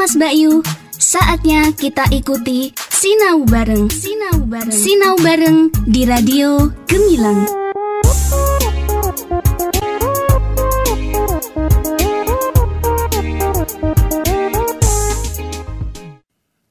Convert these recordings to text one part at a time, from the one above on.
Kamas Bayu, saatnya kita ikuti Sinau Bareng. Sinau Bareng. Sinau Bareng di Radio Gemilang.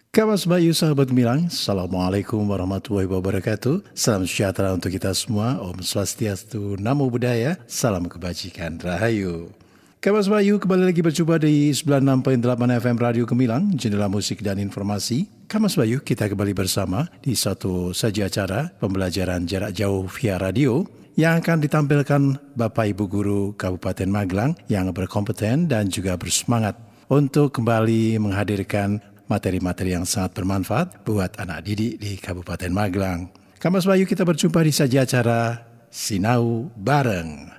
Kamas Bayu sahabat Milang, Assalamualaikum warahmatullahi wabarakatuh Salam sejahtera untuk kita semua Om Swastiastu, Namo Buddhaya Salam kebajikan, Rahayu Kamas Bayu kembali lagi berjumpa di 96.8 FM Radio Gemilang Jendela musik dan informasi Kamas Bayu kita kembali bersama di satu saja acara Pembelajaran jarak jauh via radio yang akan ditampilkan Bapak Ibu Guru Kabupaten Magelang yang berkompeten dan juga bersemangat untuk kembali menghadirkan materi-materi yang sangat bermanfaat buat anak didik di Kabupaten Magelang. Kamas Bayu kita berjumpa di saja acara Sinau Bareng.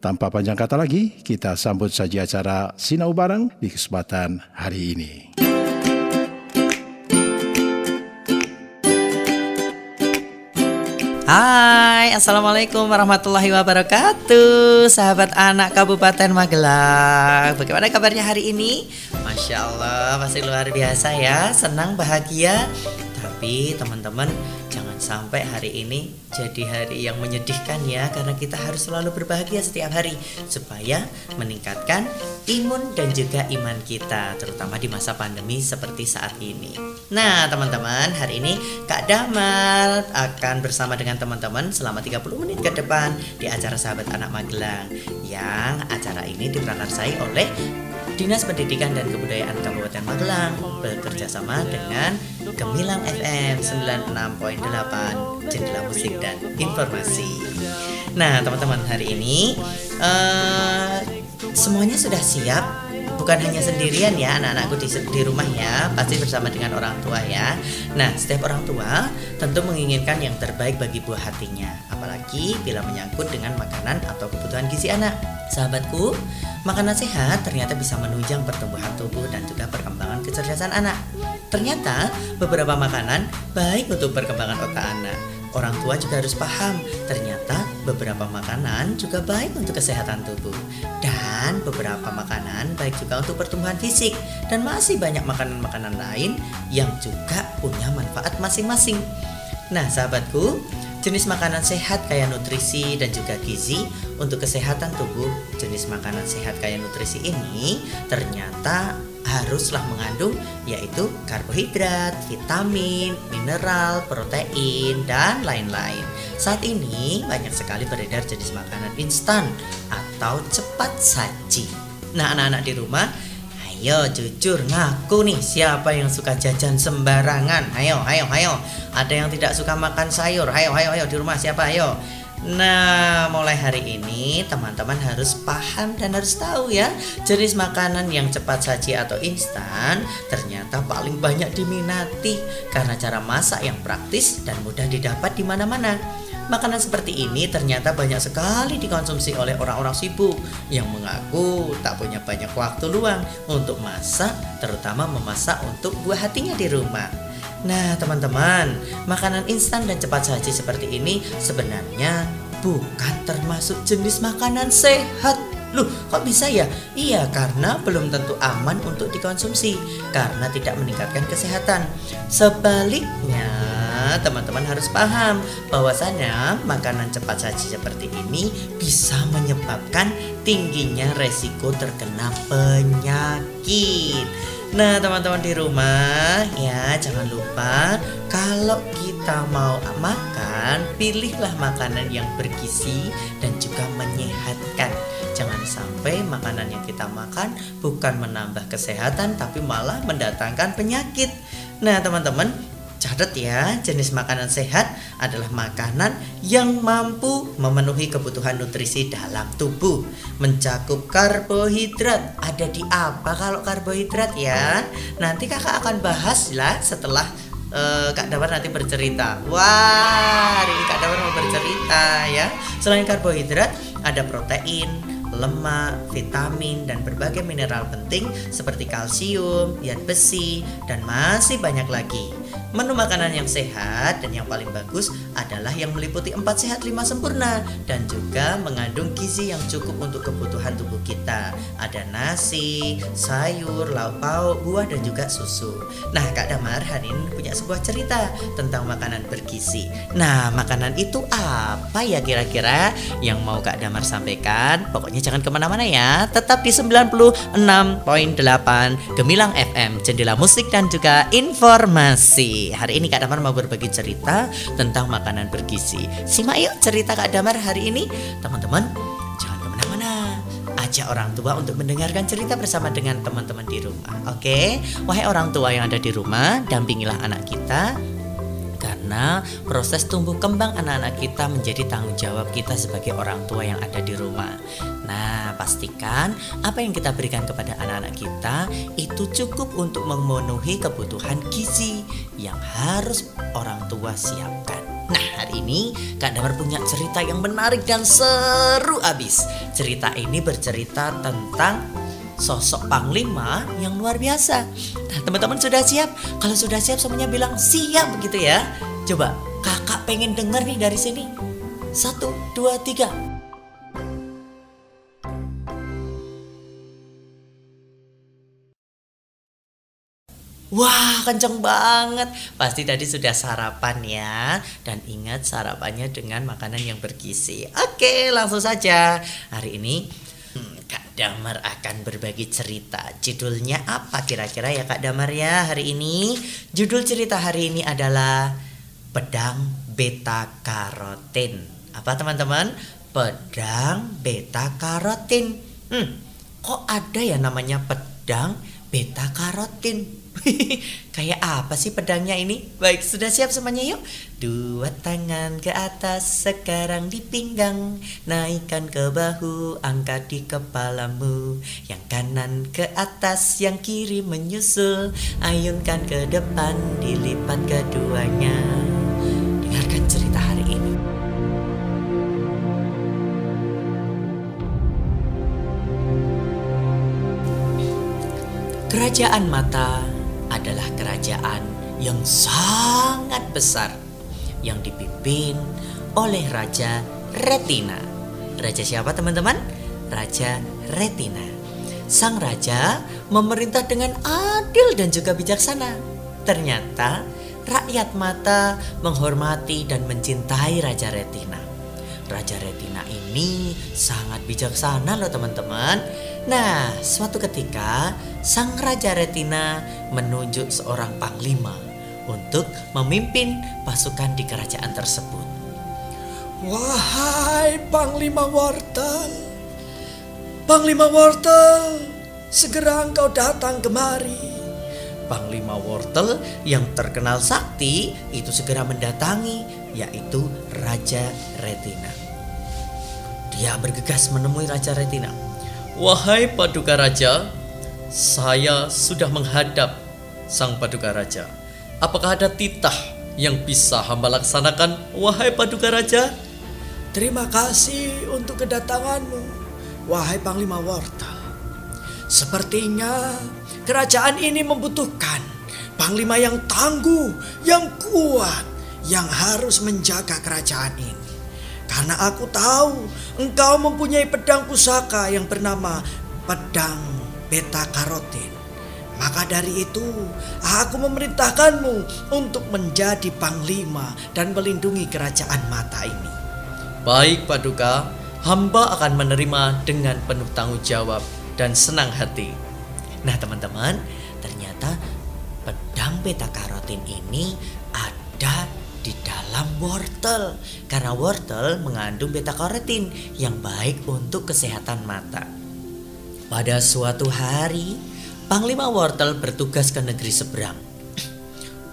tanpa panjang kata lagi, kita sambut saja acara Sinau Bareng di kesempatan hari ini. Hai, Assalamualaikum warahmatullahi wabarakatuh Sahabat anak Kabupaten Magelang Bagaimana kabarnya hari ini? Masya Allah, masih luar biasa ya Senang, bahagia Tapi teman-teman jangan sampai hari ini jadi hari yang menyedihkan ya Karena kita harus selalu berbahagia setiap hari Supaya meningkatkan imun dan juga iman kita Terutama di masa pandemi seperti saat ini. Nah teman-teman hari ini Kak Damal akan bersama dengan teman-teman selama 30 menit ke depan Di acara Sahabat Anak Magelang Yang acara ini diprakarsai oleh Dinas Pendidikan dan Kebudayaan Kabupaten Magelang bekerja sama dengan Gemilang FM 96.8 Jendela Musik dan Informasi. Nah, teman-teman hari ini uh, semuanya sudah siap? Bukan hanya sendirian ya anak-anakku di, di rumah ya pasti bersama dengan orang tua ya. Nah setiap orang tua tentu menginginkan yang terbaik bagi buah hatinya apalagi bila menyangkut dengan makanan atau kebutuhan gizi anak. Sahabatku makanan sehat ternyata bisa menunjang pertumbuhan tubuh dan juga perkembangan kecerdasan anak. Ternyata beberapa makanan baik untuk perkembangan otak anak. Orang tua juga harus paham, ternyata beberapa makanan juga baik untuk kesehatan tubuh, dan beberapa makanan baik juga untuk pertumbuhan fisik, dan masih banyak makanan-makanan lain yang juga punya manfaat masing-masing. Nah, sahabatku, jenis makanan sehat kaya nutrisi dan juga gizi untuk kesehatan tubuh. Jenis makanan sehat kaya nutrisi ini ternyata haruslah mengandung yaitu karbohidrat, vitamin, mineral, protein, dan lain-lain. Saat ini banyak sekali beredar jenis makanan instan atau cepat saji. Nah, anak-anak di rumah, ayo jujur ngaku nih siapa yang suka jajan sembarangan. Ayo, ayo, ayo. Ada yang tidak suka makan sayur. Ayo, ayo, ayo di rumah siapa? Ayo. Nah, mulai hari ini teman-teman harus paham dan harus tahu ya, jenis makanan yang cepat saji atau instan ternyata paling banyak diminati karena cara masak yang praktis dan mudah didapat di mana-mana. Makanan seperti ini ternyata banyak sekali dikonsumsi oleh orang-orang sibuk yang mengaku tak punya banyak waktu luang untuk masak, terutama memasak untuk buah hatinya di rumah. Nah, teman-teman, makanan instan dan cepat saji seperti ini sebenarnya bukan termasuk jenis makanan sehat. Loh, kok bisa ya? Iya, karena belum tentu aman untuk dikonsumsi karena tidak meningkatkan kesehatan. Sebaliknya, teman-teman harus paham bahwasanya makanan cepat saji seperti ini bisa menyebabkan tingginya resiko terkena penyakit. Nah, teman-teman di rumah, ya jangan lupa kalau kita mau makan, pilihlah makanan yang bergizi dan juga menyehatkan. Jangan sampai makanan yang kita makan bukan menambah kesehatan tapi malah mendatangkan penyakit. Nah, teman-teman, Catat ya, jenis makanan sehat adalah makanan yang mampu memenuhi kebutuhan nutrisi dalam tubuh. Mencakup karbohidrat. Ada di apa kalau karbohidrat ya? Nanti kakak akan bahas lah setelah uh, Kak Damar nanti bercerita. Wah, hari ini Kak Damar mau bercerita ya. Selain karbohidrat, ada protein, lemak, vitamin, dan berbagai mineral penting seperti kalsium, ion besi, dan masih banyak lagi. Menu makanan yang sehat dan yang paling bagus adalah yang meliputi 4 sehat 5 sempurna dan juga mengandung gizi yang cukup untuk kebutuhan tubuh kita. Ada nasi, sayur, lauk pauk, buah dan juga susu. Nah, Kak Damar hari ini punya sebuah cerita tentang makanan bergizi. Nah, makanan itu apa ya kira-kira yang mau Kak Damar sampaikan? Pokoknya jangan ke mana-mana ya, tetap di 96.8 Gemilang FM, jendela musik dan juga informasi. Hari ini Kak Damar mau berbagi cerita tentang makanan bergizi. Simak yuk cerita Kak Damar hari ini. Teman-teman, jangan ke mana-mana. Ajak orang tua untuk mendengarkan cerita bersama dengan teman-teman di rumah. Oke, wahai orang tua yang ada di rumah, dampingilah anak kita karena proses tumbuh kembang anak-anak kita menjadi tanggung jawab kita sebagai orang tua yang ada di rumah. Nah, pastikan apa yang kita berikan kepada anak-anak kita itu cukup untuk memenuhi kebutuhan gizi yang harus orang tua siapkan. Nah, hari ini Kak Damar punya cerita yang menarik dan seru abis. Cerita ini bercerita tentang sosok panglima yang luar biasa. Nah, teman-teman sudah siap? Kalau sudah siap semuanya bilang siap begitu ya. Coba kakak pengen denger nih dari sini. Satu, dua, tiga. Wah, kenceng banget. Pasti tadi sudah sarapan ya. Dan ingat sarapannya dengan makanan yang bergizi. Oke, langsung saja. Hari ini Kak Damar akan berbagi cerita. Judulnya apa kira-kira ya Kak Damar ya hari ini? Judul cerita hari ini adalah Pedang Beta Karotin. Apa teman-teman? Pedang Beta Karotin. Hmm, kok ada ya namanya pedang beta karotin? Kayak apa sih pedangnya ini? Baik, sudah siap semuanya yuk? Dua tangan ke atas, sekarang di pinggang. Naikkan ke bahu, angkat di kepalamu. Yang kanan ke atas, yang kiri menyusul. Ayunkan ke depan, dilipat keduanya. Dengarkan cerita hari ini. Kerajaan mata adalah kerajaan yang sangat besar yang dipimpin oleh Raja Retina. Raja siapa teman-teman? Raja Retina. Sang raja memerintah dengan adil dan juga bijaksana. Ternyata rakyat mata menghormati dan mencintai Raja Retina. Raja Retina ini sangat bijaksana loh teman-teman. Nah, suatu ketika sang Raja Retina menunjuk seorang panglima untuk memimpin pasukan di kerajaan tersebut. Wahai Panglima Wortel, Panglima Wortel, segera engkau datang kemari. Panglima Wortel yang terkenal sakti itu segera mendatangi yaitu Raja Retina. Dia bergegas menemui Raja Retina. Wahai Paduka Raja, saya sudah menghadap Sang Paduka Raja. Apakah ada titah yang bisa hamba laksanakan, wahai Paduka Raja? Terima kasih untuk kedatanganmu, wahai Panglima Wortel. Sepertinya kerajaan ini membutuhkan panglima yang tangguh, yang kuat, yang harus menjaga kerajaan ini. Karena aku tahu engkau mempunyai pedang pusaka yang bernama pedang beta karotin. Maka dari itu aku memerintahkanmu untuk menjadi panglima dan melindungi kerajaan mata ini. Baik Paduka, hamba akan menerima dengan penuh tanggung jawab dan senang hati. Nah teman-teman, ternyata pedang beta karotin ini ada di dalam wortel karena wortel mengandung beta karotin yang baik untuk kesehatan mata. Pada suatu hari, Panglima Wortel bertugas ke negeri seberang.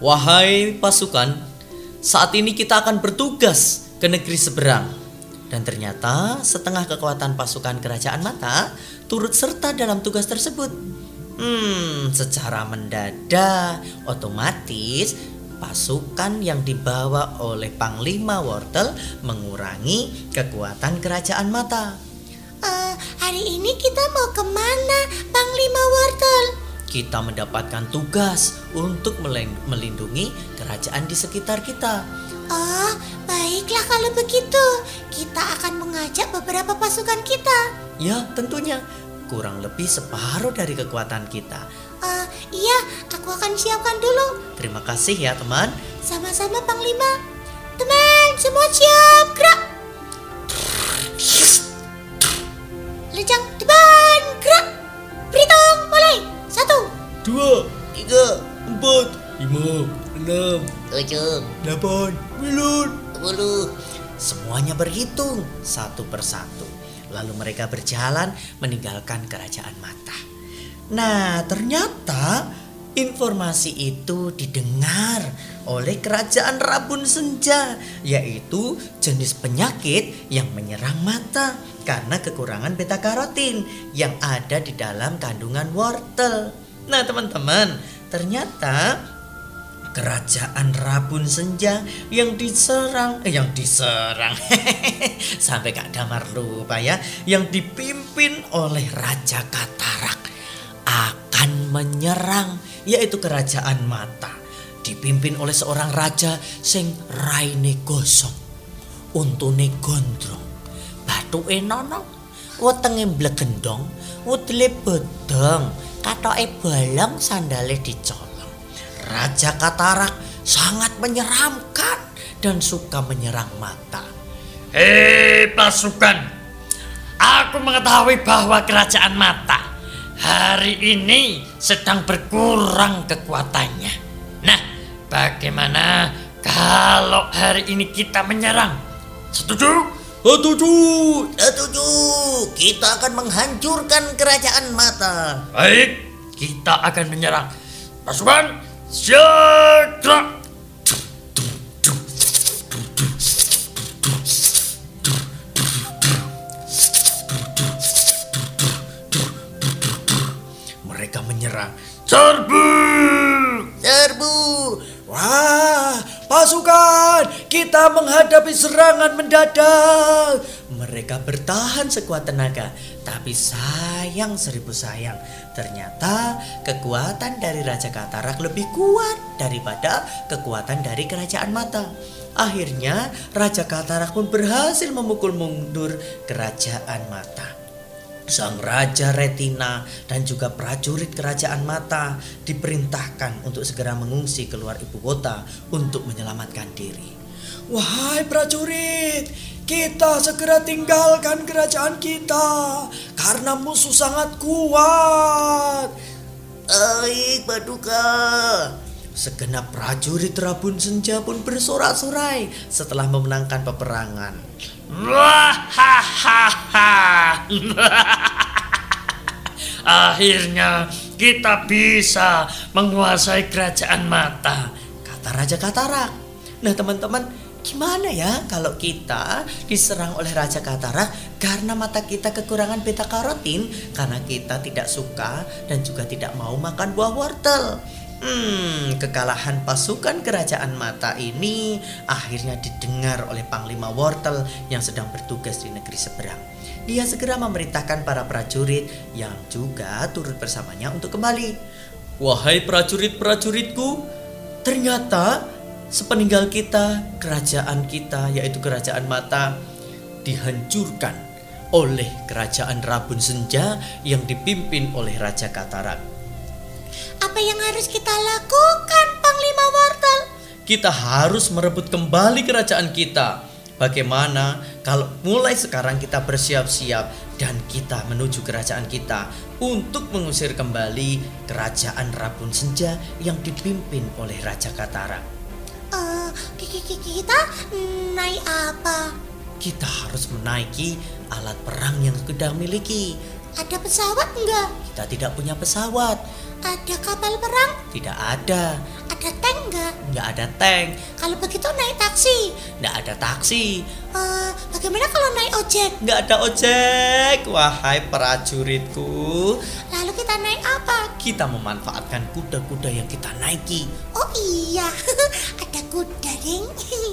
Wahai pasukan, saat ini kita akan bertugas ke negeri seberang. Dan ternyata setengah kekuatan pasukan kerajaan mata turut serta dalam tugas tersebut. Hmm, secara mendadak otomatis pasukan yang dibawa oleh Panglima Wortel mengurangi kekuatan kerajaan mata. Uh, hari ini kita mau ke mana, Panglima Wortel? Kita mendapatkan tugas untuk melindungi kerajaan di sekitar kita. Oh, baiklah kalau begitu. Kita akan mengajak beberapa pasukan kita. Ya, tentunya. Kurang lebih separuh dari kekuatan kita. Uh, iya, aku akan siapkan dulu. Terima kasih ya, teman. Sama-sama, Panglima. Teman, semua siap, gerak. Lejang depan, gerak. Berhitung, mulai. Satu. Dua. Tiga. Empat. Lima. Enam. Tujuh. Delapan. Sembilan. Sepuluh. Semuanya berhitung satu persatu. Lalu mereka berjalan meninggalkan kerajaan mata. Nah, ternyata informasi itu didengar oleh kerajaan Rabun Senja, yaitu jenis penyakit yang menyerang mata karena kekurangan beta karotin yang ada di dalam kandungan wortel. Nah, teman-teman, ternyata kerajaan Rabun Senja yang diserang eh, yang diserang sampai Kak Damar lupa ya yang dipimpin oleh Raja Katarak akan menyerang yaitu kerajaan mata. Dipimpin oleh seorang raja sing raine gosong untune gondrong. Batu enono wetenge blegendong wutile bedeng katoke bolong sandale dicolong. Raja katarak sangat menyeramkan dan suka menyerang mata. Hei pasukan. Aku mengetahui bahwa kerajaan mata hari ini sedang berkurang kekuatannya. Nah, bagaimana kalau hari ini kita menyerang? Setuju? Setuju, setuju. Kita akan menghancurkan kerajaan mata. Baik, kita akan menyerang. Pasukan, siap Serbu! Serbu! Wah, pasukan, kita menghadapi serangan mendadak. Mereka bertahan sekuat tenaga, tapi sayang seribu sayang. Ternyata kekuatan dari Raja Katarak lebih kuat daripada kekuatan dari Kerajaan Mata. Akhirnya Raja Katarak pun berhasil memukul mundur Kerajaan Mata. Sang Raja Retina dan juga prajurit kerajaan mata diperintahkan untuk segera mengungsi keluar ibu kota untuk menyelamatkan diri. Wahai prajurit, kita segera tinggalkan kerajaan kita karena musuh sangat kuat. Baik, Paduka. Segenap prajurit Rabun Senja pun bersorak-sorai setelah memenangkan peperangan. Akhirnya kita bisa menguasai kerajaan mata, kata Raja Katarak. Nah teman-teman, gimana ya kalau kita diserang oleh Raja Katarak karena mata kita kekurangan beta karotin karena kita tidak suka dan juga tidak mau makan buah wortel. Hmm, kekalahan pasukan kerajaan mata ini akhirnya didengar oleh Panglima Wortel yang sedang bertugas di negeri seberang. Dia segera memerintahkan para prajurit yang juga turut bersamanya untuk kembali. Wahai prajurit-prajuritku, ternyata sepeninggal kita, kerajaan kita yaitu kerajaan mata dihancurkan oleh kerajaan Rabun Senja yang dipimpin oleh Raja Katarak. Apa yang harus kita lakukan, Panglima Wortel? Kita harus merebut kembali kerajaan kita. Bagaimana kalau mulai sekarang kita bersiap-siap dan kita menuju kerajaan kita untuk mengusir kembali kerajaan Rabun Senja yang dipimpin oleh Raja Katara? Uh, kita naik apa? Kita harus menaiki alat perang yang kita miliki. Ada pesawat enggak? Kita tidak punya pesawat Ada kapal perang? Tidak ada. Ada tank nggak? Nggak ada tank. Kalau begitu naik taksi. Nggak ada taksi. Eh, bagaimana kalau naik ojek? Nggak ada ojek. Wahai prajuritku. Lalu kita naik apa? Kita memanfaatkan kuda-kuda yang kita naiki. Oh iya, ada kuda, Ding.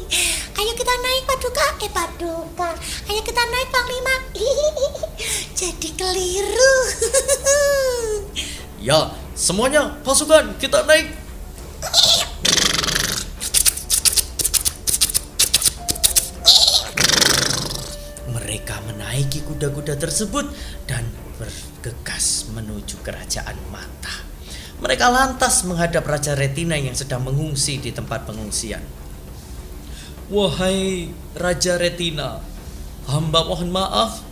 Ayo kita naik Paduka. Eh, Paduka. Ayo kita naik Panglima. Jadi keliru. Ya, semuanya pasukan kita naik. Mereka menaiki kuda-kuda tersebut dan bergegas menuju kerajaan mata. Mereka lantas menghadap Raja Retina yang sedang mengungsi di tempat pengungsian. Wahai Raja Retina, hamba mohon maaf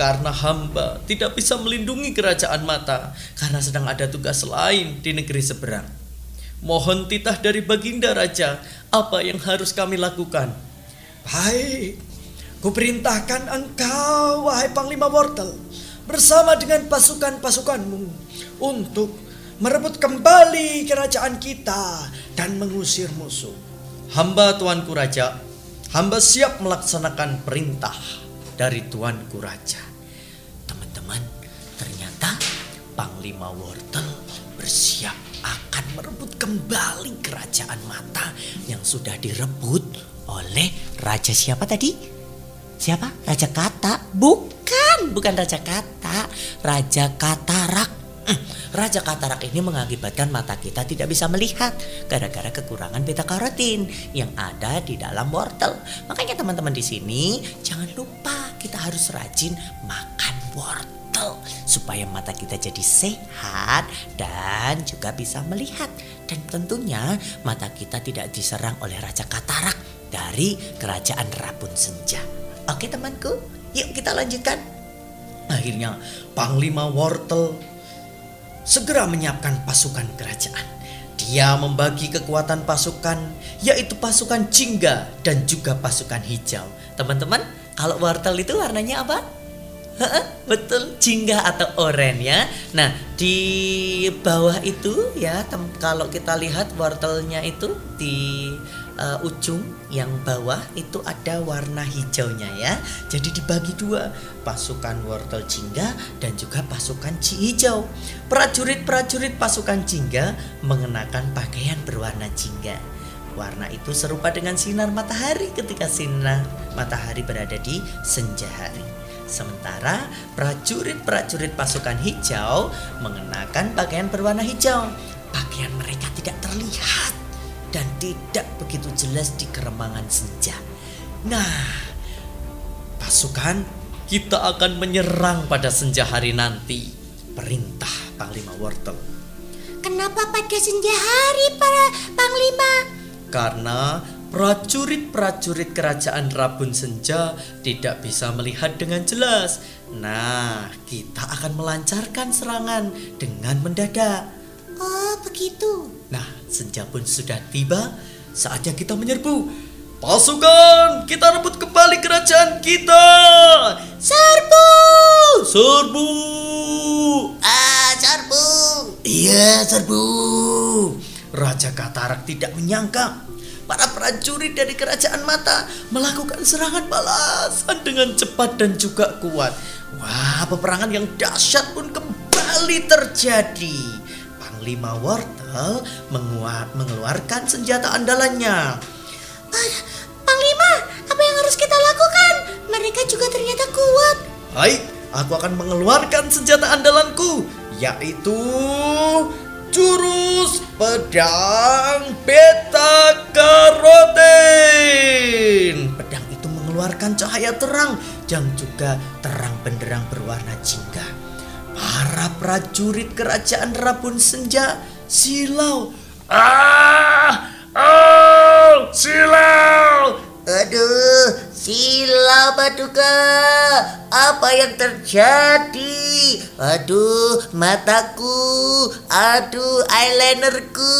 karena hamba tidak bisa melindungi kerajaan mata karena sedang ada tugas lain di negeri seberang. Mohon titah dari Baginda Raja, apa yang harus kami lakukan? Baik, kuperintahkan engkau, wahai Panglima Wortel, bersama dengan pasukan-pasukanmu untuk merebut kembali kerajaan kita dan mengusir musuh. Hamba Tuanku Raja, hamba siap melaksanakan perintah dari Tuanku Raja. Panglima Wortel bersiap akan merebut kembali kerajaan mata yang sudah direbut oleh Raja siapa tadi? Siapa? Raja Kata? Bukan, bukan Raja Kata, Raja Katarak. Hmm, Raja katarak ini mengakibatkan mata kita tidak bisa melihat gara-gara kekurangan beta karotin yang ada di dalam wortel. Makanya teman-teman di sini jangan lupa kita harus rajin makan wortel supaya mata kita jadi sehat dan juga bisa melihat. Dan tentunya mata kita tidak diserang oleh Raja Katarak dari kerajaan Rabun Senja. Oke temanku, yuk kita lanjutkan. Akhirnya Panglima Wortel segera menyiapkan pasukan kerajaan. Dia membagi kekuatan pasukan, yaitu pasukan jingga dan juga pasukan hijau. Teman-teman, kalau wortel itu warnanya apa? Betul, jingga atau oranye ya. Nah, di bawah itu ya, kalau kita lihat wortelnya itu di uh, ujung yang bawah itu ada warna hijaunya ya. Jadi dibagi dua, pasukan wortel jingga dan juga pasukan ci hijau. Prajurit-prajurit pasukan jingga mengenakan pakaian berwarna jingga. Warna itu serupa dengan sinar matahari ketika sinar matahari berada di senja hari. Sementara prajurit-prajurit pasukan hijau mengenakan pakaian berwarna hijau. Pakaian mereka tidak terlihat dan tidak begitu jelas di keremangan senja. Nah, pasukan kita akan menyerang pada senja hari nanti. Perintah Panglima Wortel. Kenapa pada senja hari para panglima? Karena prajurit-prajurit kerajaan Rabun Senja tidak bisa melihat dengan jelas. Nah, kita akan melancarkan serangan dengan mendadak. Oh begitu. Nah, senja pun sudah tiba, saatnya kita menyerbu. Pasukan, kita rebut kembali kerajaan kita. Serbu! Serbu! Ah, serbu. Iya, serbu. Raja Katarak tidak menyangka para prajurit dari kerajaan mata melakukan serangan balasan dengan cepat dan juga kuat. Wah, peperangan yang dahsyat pun kembali terjadi. Panglima Wortel mengeluarkan senjata andalannya. Ah, panglima, apa yang harus kita lakukan? Mereka juga ternyata kuat. Baik, aku akan mengeluarkan senjata andalanku, yaitu jurus pedang beta karoten. Pedang itu mengeluarkan cahaya terang dan juga terang benderang berwarna jingga. Para prajurit kerajaan Rabun Senja silau. Ah! Oh! Silau! Aduh, silau Paduka. Apa yang terjadi? Aduh, mataku. Aduh, eyelinerku.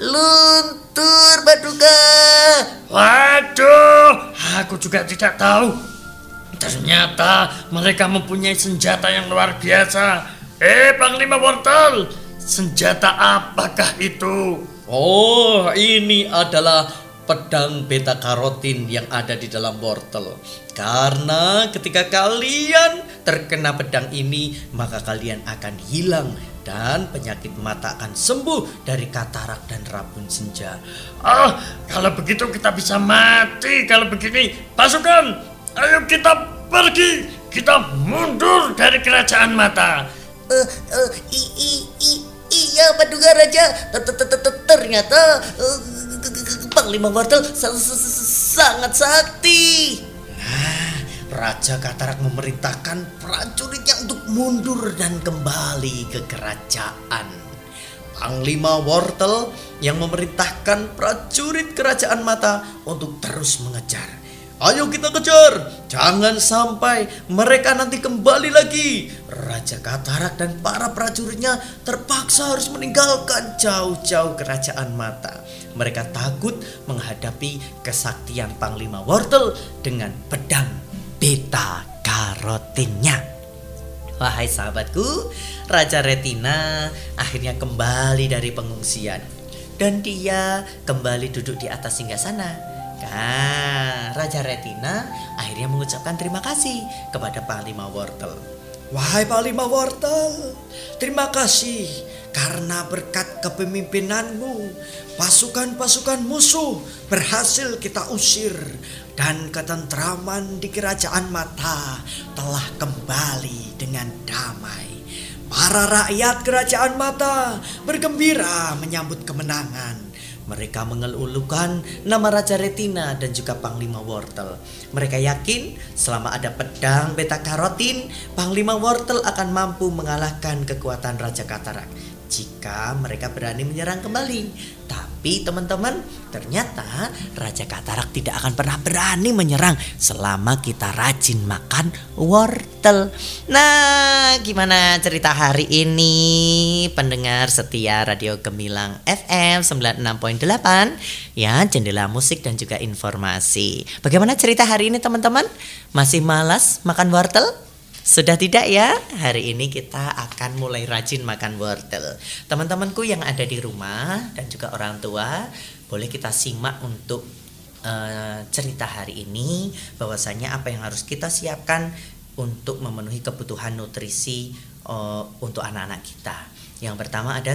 Luntur, Paduka. Waduh, aku juga tidak tahu. Ternyata mereka mempunyai senjata yang luar biasa. Eh, Panglima Wortel, senjata apakah itu? Oh, ini adalah pedang beta karotin yang ada di dalam wortel. Karena ketika kalian terkena pedang ini, maka kalian akan hilang dan penyakit mata akan sembuh dari katarak dan rabun senja. Ah, kalau begitu kita bisa mati. Kalau begini, pasukan, ayo kita pergi. Kita mundur dari kerajaan mata. Eh, eh, i, i, i, iya Paduka Raja ternyata eh, Panglima Wortel sa- sa- sa- sangat sakti Nah, Raja Katarak memerintahkan prajuritnya untuk mundur dan kembali ke kerajaan. Panglima Wortel yang memerintahkan prajurit kerajaan mata untuk terus mengejar. Ayo kita kejar, jangan sampai mereka nanti kembali lagi. Raja Katarak dan para prajuritnya terpaksa harus meninggalkan jauh-jauh kerajaan mata. Mereka takut menghadapi kesaktian Panglima Wortel dengan pedang beta karotinnya. Wahai sahabatku, Raja Retina akhirnya kembali dari pengungsian dan dia kembali duduk di atas singgasana. Nah, Raja Retina akhirnya mengucapkan terima kasih kepada Panglima Wortel. Wahai Panglima Wortel, terima kasih karena berkat kepemimpinanmu, pasukan-pasukan musuh berhasil kita usir dan ketentraman di kerajaan mata telah kembali dengan damai. Para rakyat kerajaan mata bergembira menyambut kemenangan. Mereka mengeluhkan nama Raja Retina dan juga Panglima Wortel. Mereka yakin selama ada pedang beta karotin, Panglima Wortel akan mampu mengalahkan kekuatan Raja Katarak jika mereka berani menyerang kembali. Tapi teman-teman, ternyata Raja Katarak tidak akan pernah berani menyerang selama kita rajin makan wortel. Nah, gimana cerita hari ini? Pendengar setia Radio Gemilang FM 96.8 ya, jendela musik dan juga informasi. Bagaimana cerita hari ini teman-teman? Masih malas makan wortel? Sudah tidak ya? Hari ini kita akan mulai rajin makan wortel. Teman-temanku yang ada di rumah dan juga orang tua, boleh kita simak untuk eh, cerita hari ini bahwasanya apa yang harus kita siapkan untuk memenuhi kebutuhan nutrisi eh, untuk anak-anak kita. Yang pertama ada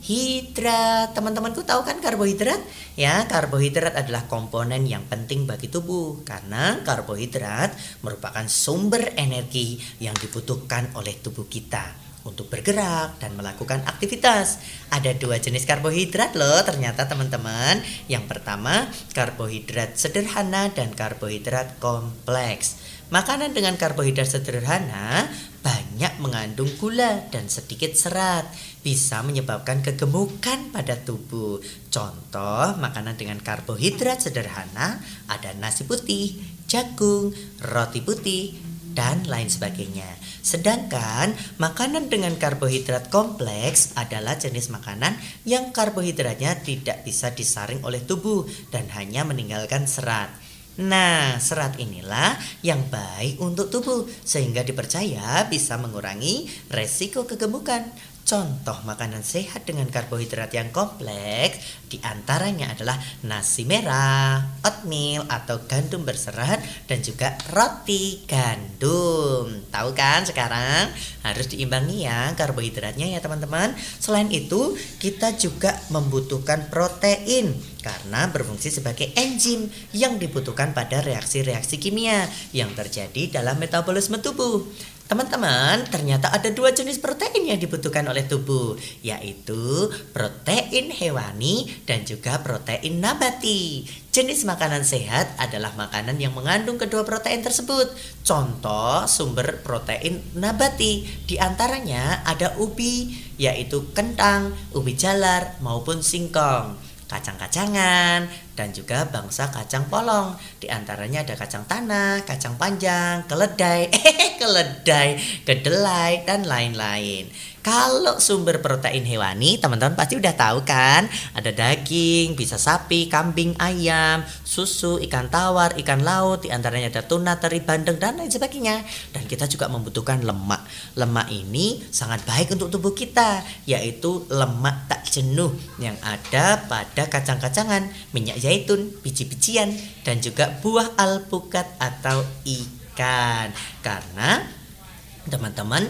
karbohidrat. Teman-temanku tahu kan karbohidrat? Ya, karbohidrat adalah komponen yang penting bagi tubuh karena karbohidrat merupakan sumber energi yang dibutuhkan oleh tubuh kita untuk bergerak dan melakukan aktivitas. Ada dua jenis karbohidrat loh ternyata teman-teman. Yang pertama, karbohidrat sederhana dan karbohidrat kompleks. Makanan dengan karbohidrat sederhana banyak mengandung gula dan sedikit serat, bisa menyebabkan kegemukan pada tubuh. Contoh makanan dengan karbohidrat sederhana ada nasi putih, jagung, roti putih, dan lain sebagainya. Sedangkan makanan dengan karbohidrat kompleks adalah jenis makanan yang karbohidratnya tidak bisa disaring oleh tubuh dan hanya meninggalkan serat. Nah, serat inilah yang baik untuk tubuh sehingga dipercaya bisa mengurangi resiko kegemukan. Contoh makanan sehat dengan karbohidrat yang kompleks di antaranya adalah nasi merah, oatmeal atau gandum berserat dan juga roti gandum. Tahu kan sekarang harus diimbangi ya karbohidratnya ya teman-teman. Selain itu kita juga membutuhkan protein karena berfungsi sebagai enzim yang dibutuhkan pada reaksi-reaksi kimia yang terjadi dalam metabolisme tubuh. Teman-teman, ternyata ada dua jenis protein yang dibutuhkan oleh tubuh, yaitu protein hewani dan juga protein nabati. Jenis makanan sehat adalah makanan yang mengandung kedua protein tersebut. Contoh sumber protein nabati di antaranya ada ubi, yaitu kentang, ubi jalar maupun singkong kacang-kacangan, dan juga bangsa kacang polong. Di antaranya ada kacang tanah, kacang panjang, keledai, keledai, kedelai dan lain-lain. Kalau sumber protein hewani, teman-teman pasti udah tahu kan? Ada daging, bisa sapi, kambing, ayam, susu, ikan tawar, ikan laut, di antaranya ada tuna, teri, bandeng, dan lain sebagainya. Dan kita juga membutuhkan lemak. Lemak ini sangat baik untuk tubuh kita, yaitu lemak tak jenuh yang ada pada kacang-kacangan, minyak zaitun, biji-bijian, dan juga buah alpukat atau ikan. Karena teman-teman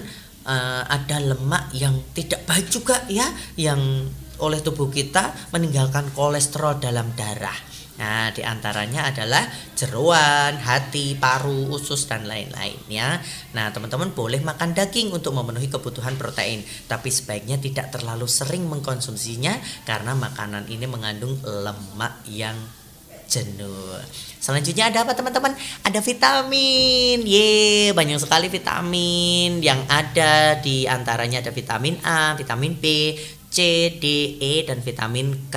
uh, ada lemak yang tidak baik juga ya yang oleh tubuh kita meninggalkan kolesterol dalam darah. Nah, di antaranya adalah jeruan, hati, paru, usus, dan lain-lain ya. Nah, teman-teman boleh makan daging untuk memenuhi kebutuhan protein, tapi sebaiknya tidak terlalu sering mengkonsumsinya karena makanan ini mengandung lemak yang jenuh. Selanjutnya ada apa teman-teman? Ada vitamin. Ye, banyak sekali vitamin yang ada di antaranya ada vitamin A, vitamin B, C, D, E dan vitamin K.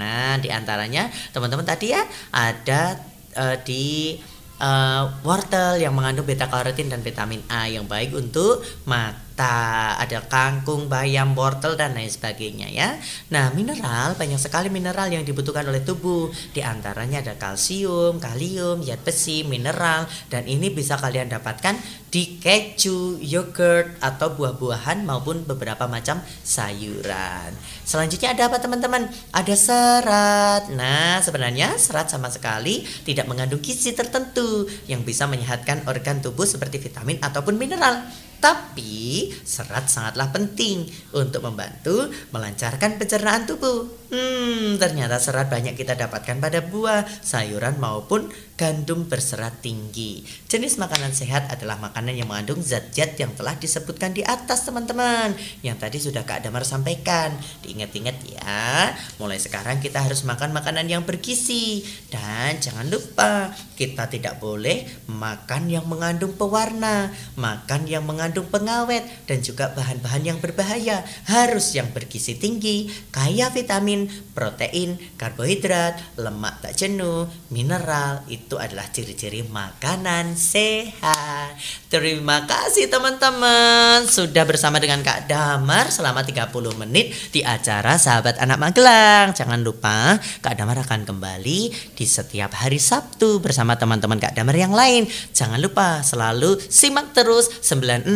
Nah, di antaranya teman-teman tadi ya ada uh, di uh, wortel yang mengandung beta karotin dan vitamin A yang baik untuk mata mata, ada kangkung, bayam, wortel dan lain sebagainya ya. Nah, mineral banyak sekali mineral yang dibutuhkan oleh tubuh. Di antaranya ada kalsium, kalium, zat besi, mineral dan ini bisa kalian dapatkan di keju, yogurt atau buah-buahan maupun beberapa macam sayuran. Selanjutnya ada apa teman-teman? Ada serat. Nah, sebenarnya serat sama sekali tidak mengandung gizi tertentu yang bisa menyehatkan organ tubuh seperti vitamin ataupun mineral. Tapi serat sangatlah penting untuk membantu melancarkan pencernaan tubuh. Hmm, ternyata serat banyak kita dapatkan pada buah, sayuran maupun gandum berserat tinggi. Jenis makanan sehat adalah makanan yang mengandung zat-zat yang telah disebutkan di atas teman-teman. Yang tadi sudah Kak Damar sampaikan. Diingat-ingat ya, mulai sekarang kita harus makan makanan yang bergizi. Dan jangan lupa, kita tidak boleh makan yang mengandung pewarna, makan yang mengandung pengawet, dan juga bahan-bahan yang berbahaya. Harus yang bergizi tinggi, kaya vitamin, protein, karbohidrat, lemak tak jenuh, mineral, itu adalah ciri-ciri makanan sehat. Terima kasih teman-teman sudah bersama dengan Kak Damar selama 30 menit di acara Sahabat Anak Magelang. Jangan lupa Kak Damar akan kembali di setiap hari Sabtu bersama teman-teman Kak Damar yang lain. Jangan lupa selalu simak terus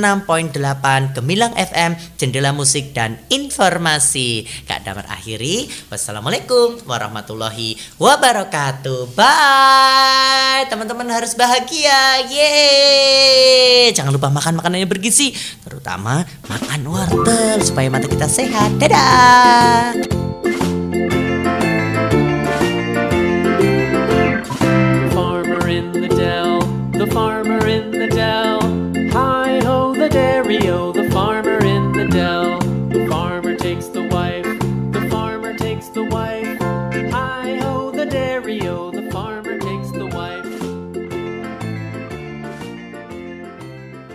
96.8 Gemilang FM, Jendela Musik dan Informasi. Kak Damar akhiri. Wassalamualaikum warahmatullahi wabarakatuh. Bye teman-teman harus bahagia. Yeay. Jangan lupa makan makanan yang bergizi, terutama makan wortel supaya mata kita sehat. Dadah.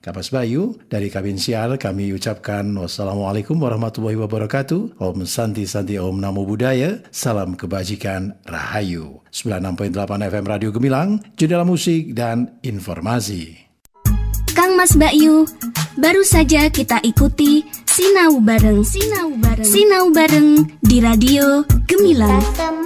Kapas Bayu, dari Kabin Sial kami ucapkan wassalamualaikum warahmatullahi wabarakatuh. Om Santi Santi Om Namo Buddhaya. Salam kebajikan Rahayu. 96.8 FM Radio Gemilang, jendela musik dan informasi. Kang Mas Bayu, baru saja kita ikuti Sinau Bareng. Sinau Bareng. Sinau Bareng di Radio Gemilang. Kita